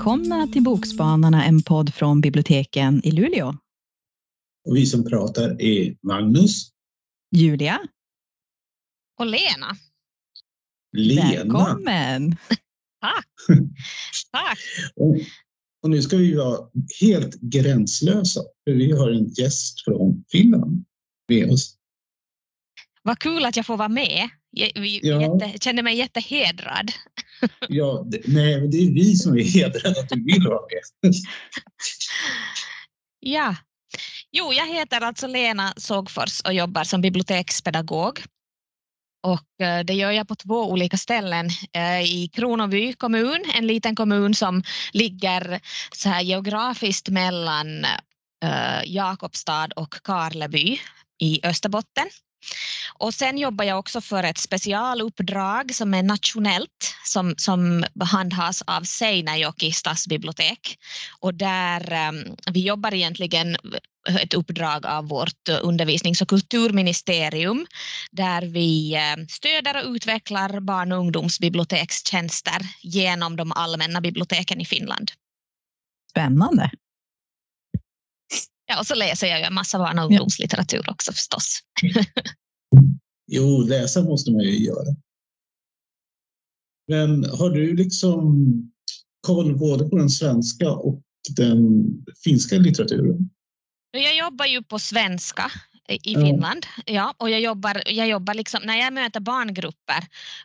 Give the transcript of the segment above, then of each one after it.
Välkomna till Bokspanarna, en podd från biblioteken i Luleå. Och vi som pratar är Magnus. Julia. Och Lena. Lena. Välkommen! Tack! Tack! Och, och nu ska vi vara helt gränslösa, för vi har en gäst från Finland med oss. Vad kul att jag får vara med. Jag, Ja. jätte, känner mig jättehedrad. Ja, det, nej, det är vi som är hedrade att du vill vara med. Ja. Jo, jag heter alltså Lena Sågfors och jobbar som bibliotekspedagog. Och eh, det gör jag på två olika ställen. Eh, I Kronoby kommun, en liten kommun som ligger så här geografiskt mellan eh, Jakobstad och Karleby i Österbotten. Och sen jobbar jag också för ett specialuppdrag som är nationellt som, som handhas av Seinäjoki stadsbibliotek. Och där um, vi jobbar egentligen ett uppdrag av vårt undervisnings och kulturministerium där vi ehm, stöder och utvecklar barn och ungdomsbibliotekstjänster genom de allmänna biblioteken i Finland. Spännande. Ja, och så läser jag ju en massa barn och ungdomslitteratur också förstås. Jo, läsa måste man ju göra. Men har du liksom koll både på den svenska och den finska litteraturen? Jag jobbar ju på svenska i. Finland. Ja, och jag jobbar, jag jobbar liksom, när jag möter barngrupper,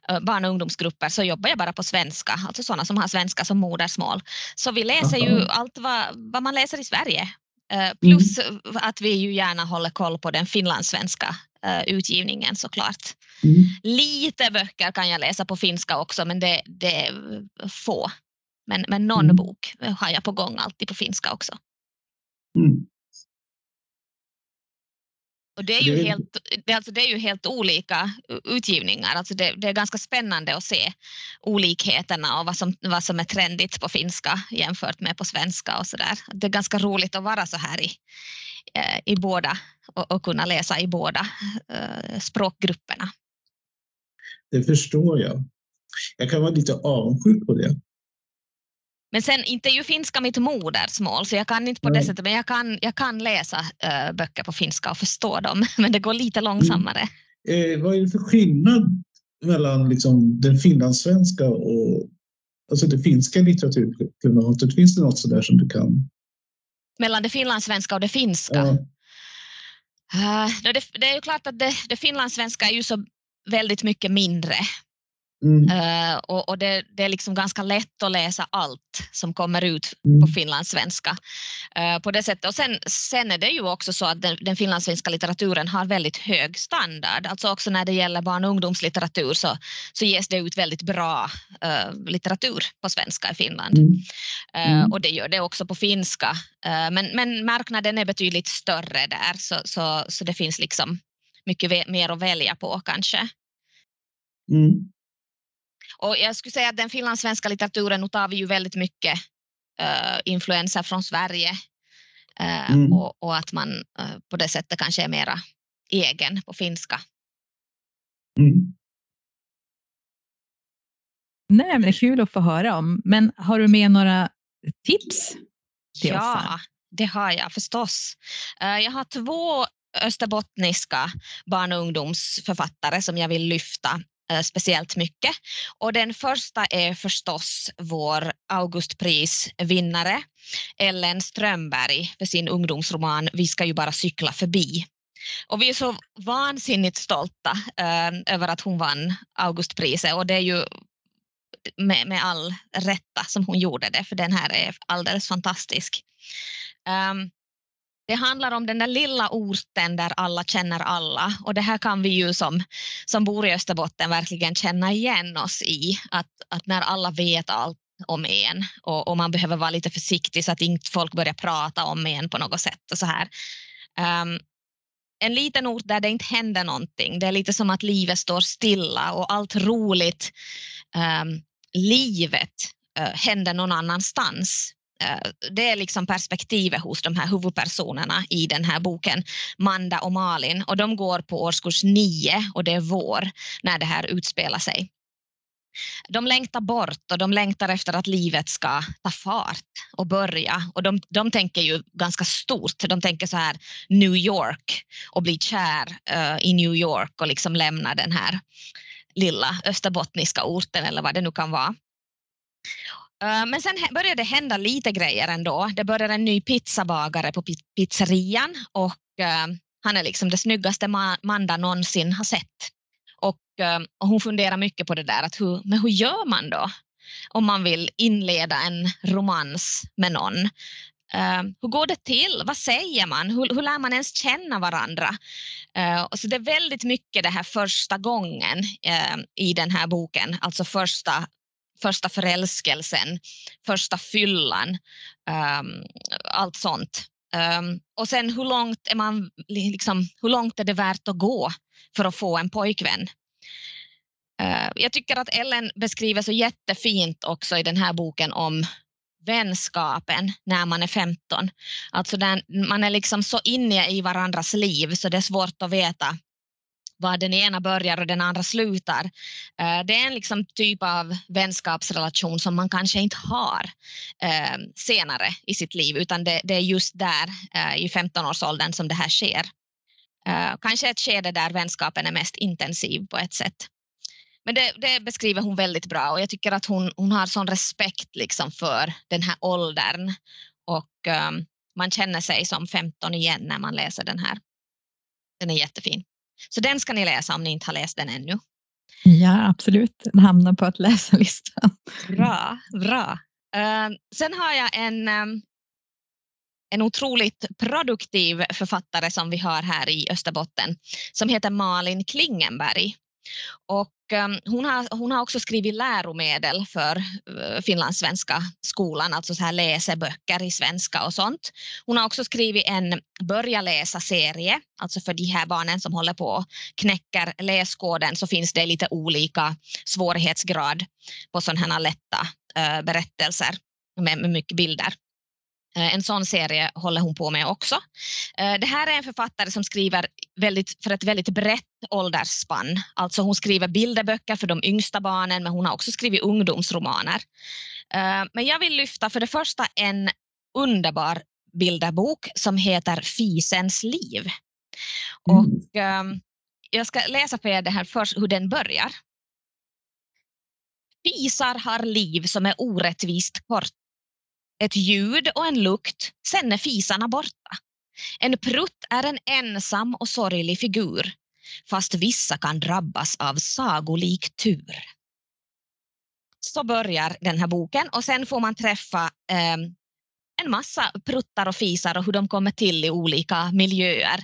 eh, barn och ungdomsgrupper så jobbar jag bara på svenska, alltså sådana som har svenska som modersmål. Så vi läser ju allt vad, vad man läser i Sverige. Eh, Plus att vi ju gärna håller koll på den finlandssvenska eh, utgivningen såklart. Mm. Lite böcker kan jag läsa på finska också men det, det är få. Men, men någon Mm. bok har jag på gång alltid på finska också. Mm. Och det är ju, helt, det, alltså, det är ju helt olika utgivningar. Alltså det, det är ganska spännande att se olikheterna och vad som, vad som är trendigt på finska jämfört med på svenska och så där. Det är ganska roligt att vara så här i, eh, i båda och, och kunna läsa i båda eh, språkgrupperna. Det förstår jag. Jag kan vara lite avundsjuk på det. Men sen inte är ju finska mitt modersmål så jag kan inte på det Nej. sättet men jag kan, jag kan läsa eh, böcker på finska och förstå dem men det går lite långsammare. Eh, vad är det för skillnad mellan liksom, den finlandssvenska och alltså det finska litteraturklimatet? Finns det något sådär som du kan? Mellan det finlandssvenska och det finska. Ja. Uh, det, det är ju klart att det, det finlandssvenska är ju så väldigt mycket mindre Mm. uh, och, och det, det är liksom ganska lätt att läsa allt som kommer ut Mm. på finlandssvenska. Uh, på det sättet. Och sen, sen är det ju också så att den, den finlandssvenska litteraturen har väldigt hög standard. Alltså också när det gäller barn och ungdomslitteratur så, så ges det ut väldigt bra uh, litteratur på svenska i Finland. Mm. Eh, Mm. och det gör det också på finska. Eh, men, men marknaden är betydligt större där så, så, så det finns liksom mycket mer att välja på kanske. Mm. Och jag skulle säga att den finlandssvenska litteraturen, nu tar vi ju väldigt mycket uh, influenser från Sverige Eh, Mm. och, och att man eh, på det sättet kanske är mera egen på finska. Mm. Nej, men det är kul att få höra om. Men har du med några tips till oss? Ja, här? det har jag förstås. Jag har två österbottniska barn och ungdomsförfattare som jag vill lyfta Eh, speciellt mycket. Och den första är förstås vår Augustprisvinnare Ellen Strömberg för sin ungdomsroman Vi ska ju bara cykla förbi. Och vi är så vansinnigt stolta eh, över att hon vann Augustpriset och det är ju med, med all rätta som hon gjorde det, för den här är alldeles fantastisk. Ehm, det handlar om den där lilla orten där alla känner alla och det här kan vi ju som, som bor i Österbotten verkligen känna igen oss i. Att, att när alla vet allt om en och, och man behöver vara lite försiktig så att inte folk börjar prata om en på något sätt och så här. Um, en liten ort där det inte händer någonting. Det är lite som att livet står stilla och allt roligt um, livet uh, händer någon annanstans. Eh, det är liksom perspektivet hos de här huvudpersonerna i den här boken, Manda och Malin. Och de går på årskurs nio och det är vår när det här utspelar sig. De längtar bort och de längtar efter att livet ska ta fart och börja. Och de, de tänker ju ganska stort. De tänker så här New York och bli kär uh, i New York och liksom lämna den här lilla österbottniska orten eller vad det nu kan vara. Eh, men sen började det hända lite grejer ändå. Det började en ny pizzabagare på pizzerian och eh, han är liksom det snyggaste Manda någonsin har sett. Och, eh, och hon funderar mycket på det där, att hur, men hur gör man då om man vill inleda en romans med någon? Uh, hur går det till? Vad säger man? Hur, hur lär man ens känna varandra? Uh, så det är väldigt mycket det här första gången uh, i den här boken, alltså första, första förälskelsen, första fyllan, um, allt sånt. Um, och sen hur långt, är man, liksom, hur långt är det värt att gå för att få en pojkvän? Uh, jag tycker att Ellen beskriver så jättefint också i den här boken om vänskapen när man är 15. Alltså den, man är liksom så inne i varandras liv så det är svårt att veta var den ena börjar och den andra slutar. Eh, det är en liksom typ av vänskapsrelation som man kanske inte har eh, senare i sitt liv utan det, det är just där eh, i 15-årsåldern som det här sker. Kanske ett skede där vänskapen är mest intensiv på ett sätt. Men det, det, beskriver hon väldigt bra och jag tycker att hon, hon har sån respekt liksom för den här åldern och um, man känner sig som 15 igen när man läser den här. Den är jättefin. Så den ska ni läsa om ni inte har läst den ännu. Ja, absolut. Den hamnar på att läsa-listan. Bra, bra. Uh, sen har jag en, um, en otroligt produktiv författare som vi har här i Österbotten som heter Malin Klingenberg. Och ehm, hon, har, hon har också skrivit läromedel för eh, finlandssvenska skolan, alltså så här läseböcker i svenska och sånt. Hon har också skrivit en börja läsa-serie, alltså för de här barnen som håller på och knäcker läskoden så finns det lite olika svårighetsgrad på sådana här lätta eh, berättelser med, med mycket bilder. Eh, en sån serie håller hon på med också. Eh, det här är en författare som skriver väldigt, för ett väldigt brett åldersspann. Alltså hon skriver bilderböcker för de yngsta barnen men hon har också skrivit ungdomsromaner. Eh, men jag vill lyfta för det första en underbar bilderbok som heter Fisens liv. Mm. Och ehm, jag ska läsa för er det här först, hur den börjar. Fisar har liv som är orättvist kort ett ljud och en lukt, sen är fisarna borta. En prutt är en ensam och sorglig figur, fast vissa kan drabbas av sagolik tur. Så börjar den här boken och sen får man träffa eh, en massa pruttar och fisar och hur de kommer till i olika miljöer.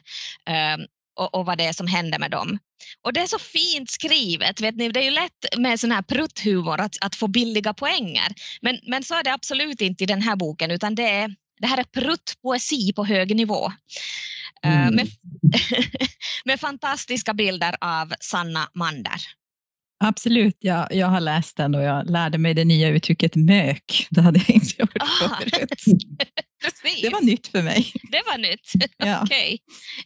Eh, och, och, vad det är som händer med dem. Och det är så fint skrivet. Vet ni? Det är ju lätt med sån här prutthumor att, att få billiga poänger. Men, men så är det absolut inte i den här boken utan det, är, det här är pruttpoesi på hög nivå. Eh, mm. Med, med fantastiska bilder av Sanna Mander. Absolut, jag, jag har läst den och jag lärde mig det nya uttrycket mök. Det hade jag inte hört ah, förut. det var nytt för mig. Det var nytt, ja. okej. Okay.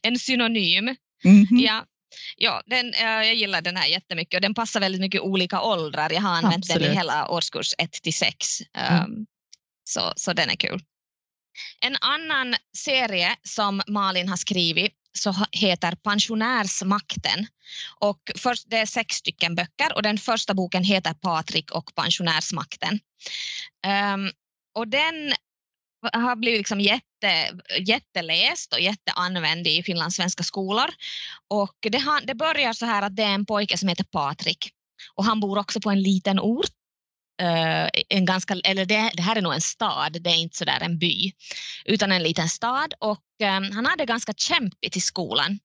En synonym. Mm -hmm. Ja. Ja, den, jag gillar den här jättemycket och den passar väldigt mycket olika åldrar. Jag har använt Absolut. den i hela årskurs 1 till 6. Mm. Um, så, så den är kul. En annan serie som Malin har skrivit så heter Pensionärsmakten. Och först, det är sex stycken böcker och den första boken heter Patrik och pensionärsmakten. Um, och den har blivit liksom jätte, jätteläst och jätteanvänd i finlandssvenska skolor. Och det, har, det börjar så här att det är en pojke som heter Patrik och han bor också på en liten ort Eh, en ganska, eller det, det, här är nog en stad, det är inte så där en by, utan en liten stad och eh, han hade ganska kämpigt i skolan.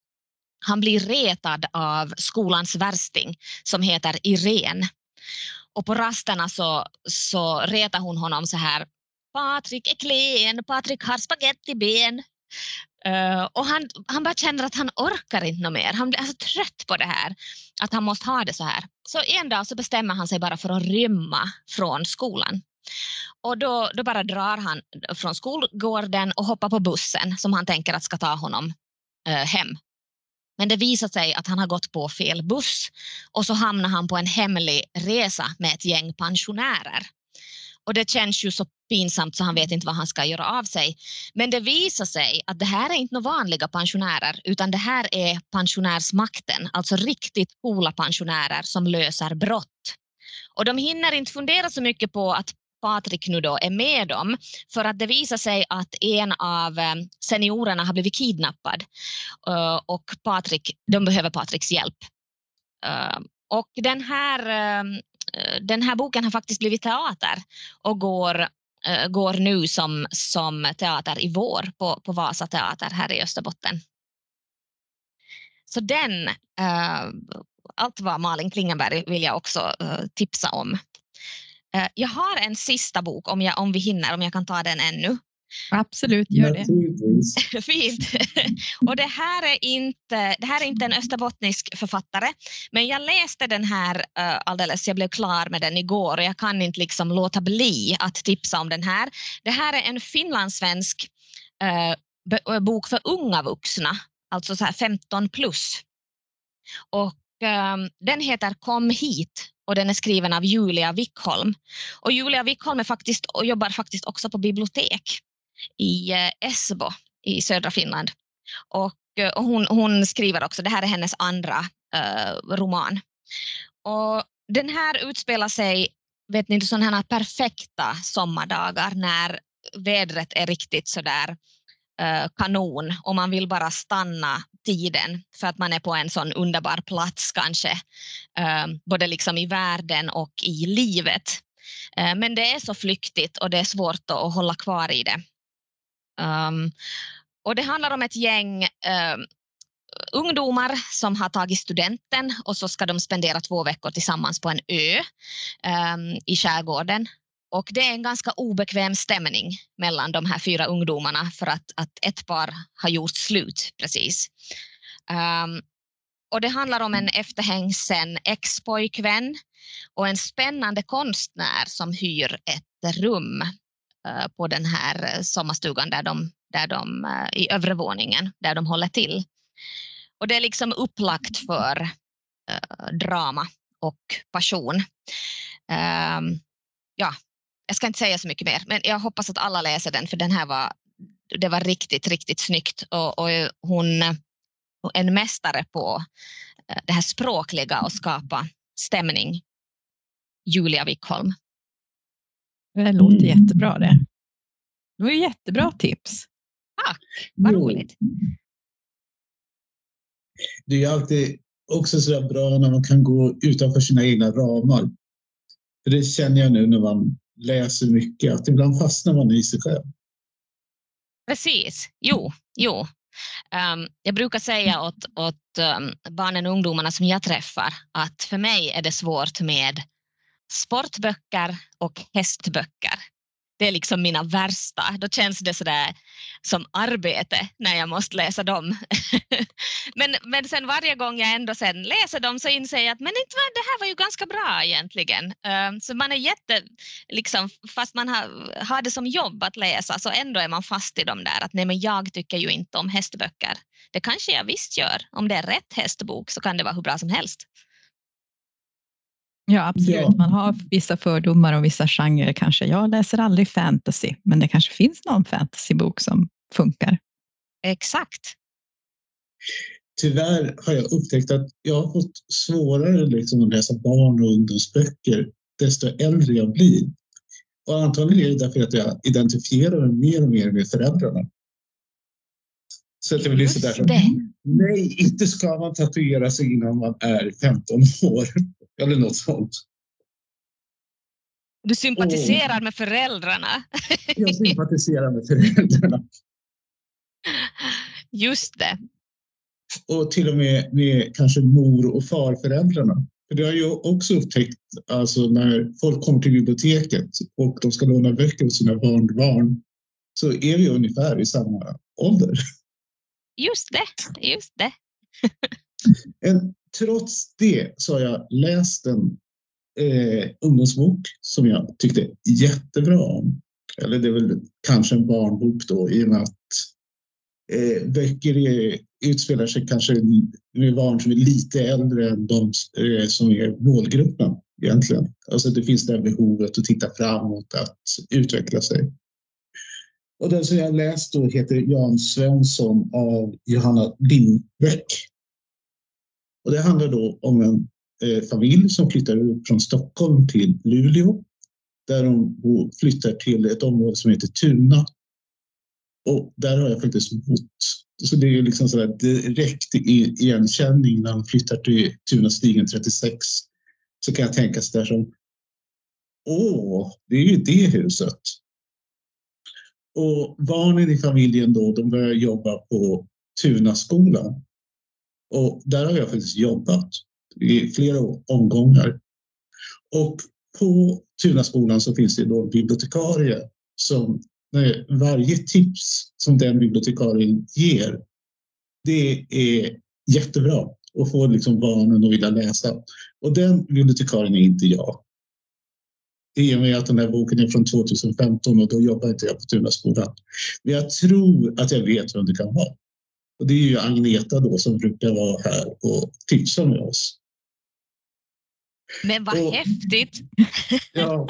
Han blir retad av skolans värsting som heter Irene. Och på rasterna så, så retar hon honom så här. Patrik är klen, Patrik har spagettiben. Uh, och han, han bara känner att han orkar inte mer. Han blir så trött på det här, att han måste ha det så här. Så en dag så bestämmer han sig bara för att rymma från skolan. Och då, då bara drar han från skolgården och hoppar på bussen som han tänker att ska ta honom uh, hem. Men det visar sig att han har gått på fel buss och så hamnar han på en hemlig resa med ett gäng pensionärer. Och det känns ju så pinsamt så han vet inte vad han ska göra av sig. Men det visar sig att det här är inte några vanliga pensionärer utan det här är pensionärsmakten, alltså riktigt coola pensionärer som löser brott. Och de hinner inte fundera så mycket på att Patrik nu då är med dem för att det visar sig att en av eh, seniorerna har blivit kidnappad eh, och Patrik, de behöver Patriks hjälp. Eh, och den här, Eh, den här boken har faktiskt blivit teater och går, eh, går nu som, som teater i vår på, på Vasa teater här i Österbotten. Så den, eh, allt vad Malin Klingenberg vill jag också tipsa om. Jag har en sista bok om, jag, om vi hinner, om jag kan ta den ännu. Absolut, gör det. Fint. Och det här, är inte, det här är inte en österbottnisk författare, men jag läste den här uh, alldeles, jag blev klar med den igår och jag kan inte liksom låta bli att tipsa om den här. Det här är en finlandssvensk uh, bok för unga vuxna, alltså så här 15 plus. Och um, den heter Kom hit och den är skriven av Julia Wickholm. Och Julia Wickholm är faktiskt, och jobbar faktiskt också på bibliotek i eh, Esbo i södra Finland. Och, eh, och hon, hon, skriver också, det här är hennes andra uh, roman. Och den här utspelar sig, vet ni, sådana här perfekta sommardagar när vädret är riktigt sådär uh, kanon och man vill bara stanna tiden för att man är på en sån underbar plats kanske, både liksom i världen och i livet. Men det är så flyktigt och det är svårt att hålla kvar i det. Um, och det handlar om ett gäng um, ungdomar som har tagit studenten och så ska de spendera två veckor tillsammans på en ö um, i skärgården. Och det är en ganska obekväm stämning mellan de här fyra ungdomarna för att, att ett par har gjort slut precis. Um, och det handlar om en efterhängsen ex-pojkvän och en spännande konstnär som hyr ett rum Eh, på den här eh, sommarstugan där de, där de eh, i övre våningen där de håller till. Och det är liksom upplagt för drama och passion. Ehm, ja, jag ska inte säga så mycket mer, men jag hoppas att alla läser den för den här var, det var riktigt, riktigt snyggt och, och hon en mästare på det här språkliga och skapa stämning. Julia Wickholm. Det låter mm. jättebra det. Det var ju jättebra tips. Tack, vad roligt. Det är alltid också så bra när man kan gå utanför sina egna ramar. För det känner jag nu när man läser mycket, att ibland fastnar man i sig själv. Precis, jo, jo. Um, jag brukar säga åt, åt um, barnen och ungdomarna som jag träffar att för mig är det svårt med sportböcker och hästböcker det är liksom mina värsta. Då känns det sådär som arbete när jag måste läsa dem. men, men sen varje gång jag ändå sen läser dem så inser jag att men inte, det här var ju ganska bra egentligen. Ehm, så man är jätte, liksom, fast man har, har det som jobb att läsa så ändå är man fast i dem där att nej men jag tycker ju inte om hästböcker. Det kanske jag visst gör. Om det är rätt hästbok så kan det vara hur bra som helst. Ja, absolut. Ja. Man har vissa fördomar och vissa genrer kanske. Jag läser aldrig fantasy, men det kanske finns någon fantasybok som funkar. Exakt. Tyvärr har jag upptäckt att jag har fått svårare liksom att läsa barn och ungdomsböcker desto äldre jag blir. Och antagligen är det därför att jag identifierar mig mer och mer med föräldrarna. Så att det blir sådär som, nej, inte ska man tatuera sig innan man är 15 år. Eller något sånt. Du sympatiserar och, med föräldrarna. jag sympatiserar med föräldrarna. Just det. Och till och med med kanske mor och farföräldrarna. För det har jag också upptäckt alltså när folk kommer till biblioteket och de ska låna böcker av sina barnbarn så är vi ungefär i samma ålder. Just det, just det. en trots det så har jag läst en eh, ungdomsbok som jag tyckte jättebra om. Eller det är väl kanske en barnbok då i och med att eh, böcker är, utspelar sig kanske med barn som är lite äldre än de eh, som är målgruppen egentligen. Alltså det finns det här behovet att titta framåt, att utveckla sig. Och den som jag läst då heter Jan Svensson av Johanna Lindbäck. Och det handlar då om en eh, familj som flyttar ut från Stockholm till Luleå där de flyttar till ett område som heter Tuna. Och där har jag faktiskt bott. Så det är liksom sådär direkt igenkänning när de flyttar till Tunastigen 36. Så kan jag tänka så där som Åh, det är ju det huset. Och barnen i familjen då, de börjar jobba på Tunaskolan. Och där har jag faktiskt jobbat i flera omgångar. Och på Tunaskolan så finns det då en bibliotekarie som varje tips som den bibliotekarien ger, det är jättebra och får liksom barnen att vilja läsa. Och den bibliotekarien är inte jag. I och med att den här boken är från 2015 och då jobbar inte jag på Tunaskolan. Men jag tror att jag vet vem det kan vara. Och det är ju Agneta då som brukar vara här och tipsa med oss. Men vad och, häftigt! Ja,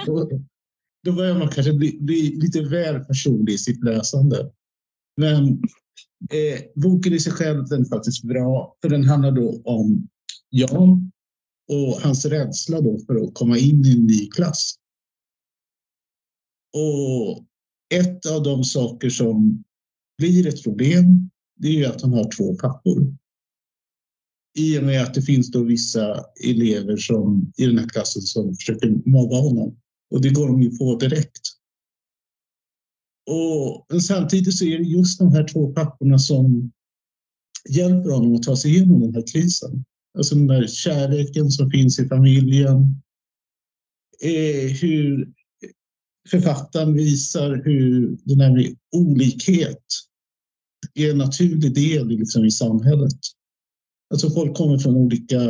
då, börjar man kanske bli, bli, lite väl personlig i sitt läsande. Men eh, boken i sig själv den är faktiskt bra, för den handlar då om Jan och hans rädsla då för att komma in i en ny klass. Och ett av de saker som blir ett problem, det är ju att han har två pappor. I och med att det finns då vissa elever som, i den här klassen som försöker mobba honom. Och det går de ju på direkt. Och samtidigt så är det just de här två papporna som hjälper honom att ta sig igenom den här krisen. Alltså den där kärleken som finns i familjen. Eh, hur författaren visar hur den här med olikhet är en naturlig del liksom i samhället. Alltså folk kommer från olika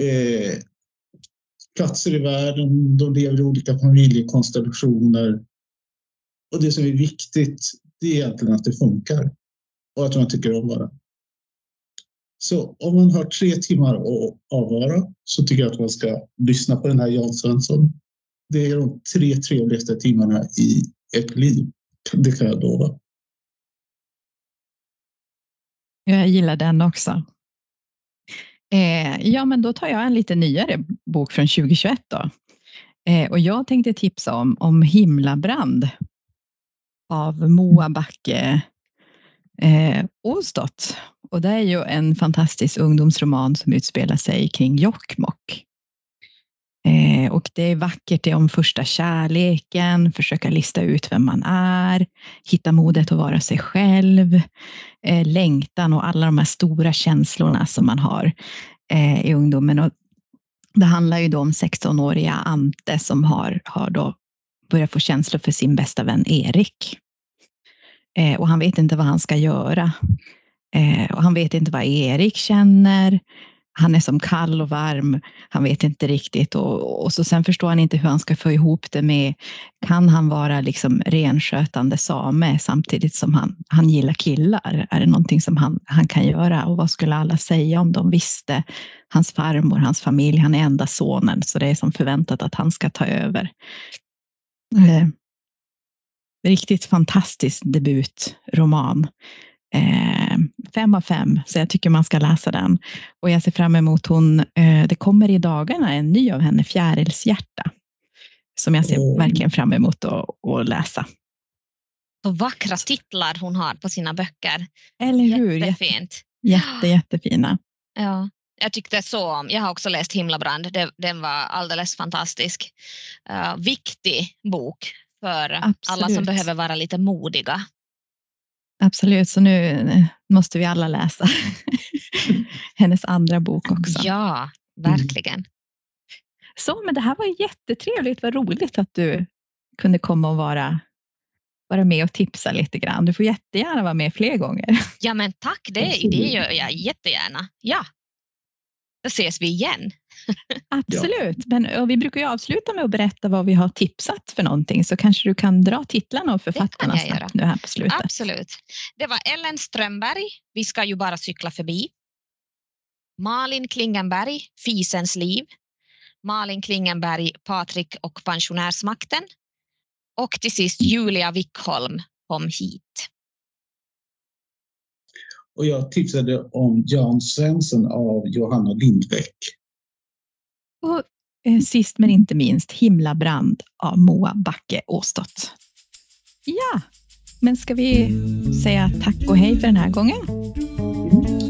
eh, platser i världen, de lever i olika familjekonstellationer. Och det som är viktigt, det är egentligen att det funkar och att man tycker om varandra. Så om man har tre timmar att avvara så tycker jag att man ska lyssna på den här Jan Svensson. Det är de tre trevligaste timmarna i ett liv. Det kan jag lova. Jag gillar den också. Eh, ja, men då tar jag en lite nyare bok från 2021 då. Eh, och jag tänkte tipsa om, om Himlabrand av Moa Backe eh, Ostott. Och det är ju en fantastisk ungdomsroman som utspelar sig kring Jokkmokk. Eh, Eh, och det är vackert, det är om första kärleken, försöka lista ut vem man är, hitta modet att vara sig själv, eh, längtan och alla de här stora känslorna som man har eh, i ungdomen. Och det handlar ju då om 16-åriga Ante som har, har då börjat få känslor för sin bästa vän Erik. Eh, och han vet inte vad han ska göra. Eh, och han vet inte vad Erik känner han är som kall och varm. Han vet inte riktigt och, och så sen förstår han inte hur han ska få ihop det med, kan han vara liksom renskötande same samtidigt som han, han gillar killar? Är det någonting som han, han kan göra och vad skulle alla säga om de visste? Hans farmor, hans familj, han är enda sonen så det är som förväntat att han ska ta över. Eh, riktigt fantastisk debutroman. Eh, fem av fem, så jag tycker man ska läsa den. Och jag ser fram emot hon, eh, det kommer i dagarna en ny av henne, Fjärilshjärta, som jag ser mm. verkligen fram emot att, att läsa. Så vackra titlar hon har på sina böcker. Eller hur? Jättefint. Jätte, jättefina. Ja. Jag tyckte så om, jag har också läst Himlabrand, den var alldeles fantastisk. Uh, viktig bok för Absolut. alla som behöver vara lite modiga Absolut, så nu måste vi alla läsa hennes andra bok också. Ja, verkligen. Mm. Så, men det här var jättetrevligt. Vad roligt att du kunde komma och vara, vara med och tipsa lite grann. Du får jättegärna vara med fler gånger. Ja, men tack. Det, det gör jag jättegärna. Ja. Då ses vi igen. Absolut, men vi brukar ju avsluta med att berätta vad vi har tipsat för någonting, så kanske du kan dra titlarna och författarna snabbt nu här på slutet. Absolut. Det var Ellen Strömberg, Vi ska ju bara cykla förbi. Malin Klingenberg, Fisens liv. Malin Klingenberg, Patrik och pensionärsmakten. Och till sist Julia Wickholm, Kom hit. Och jag tipsade om Jan Svensson av Johanna Lindbäck. Och eh, sist men inte minst Himlabrand av Moa Backe Åstott. Ja, men ska vi säga tack och hej för den här gången?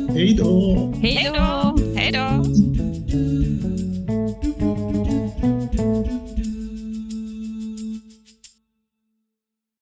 Hej då! Hej då! Hej då!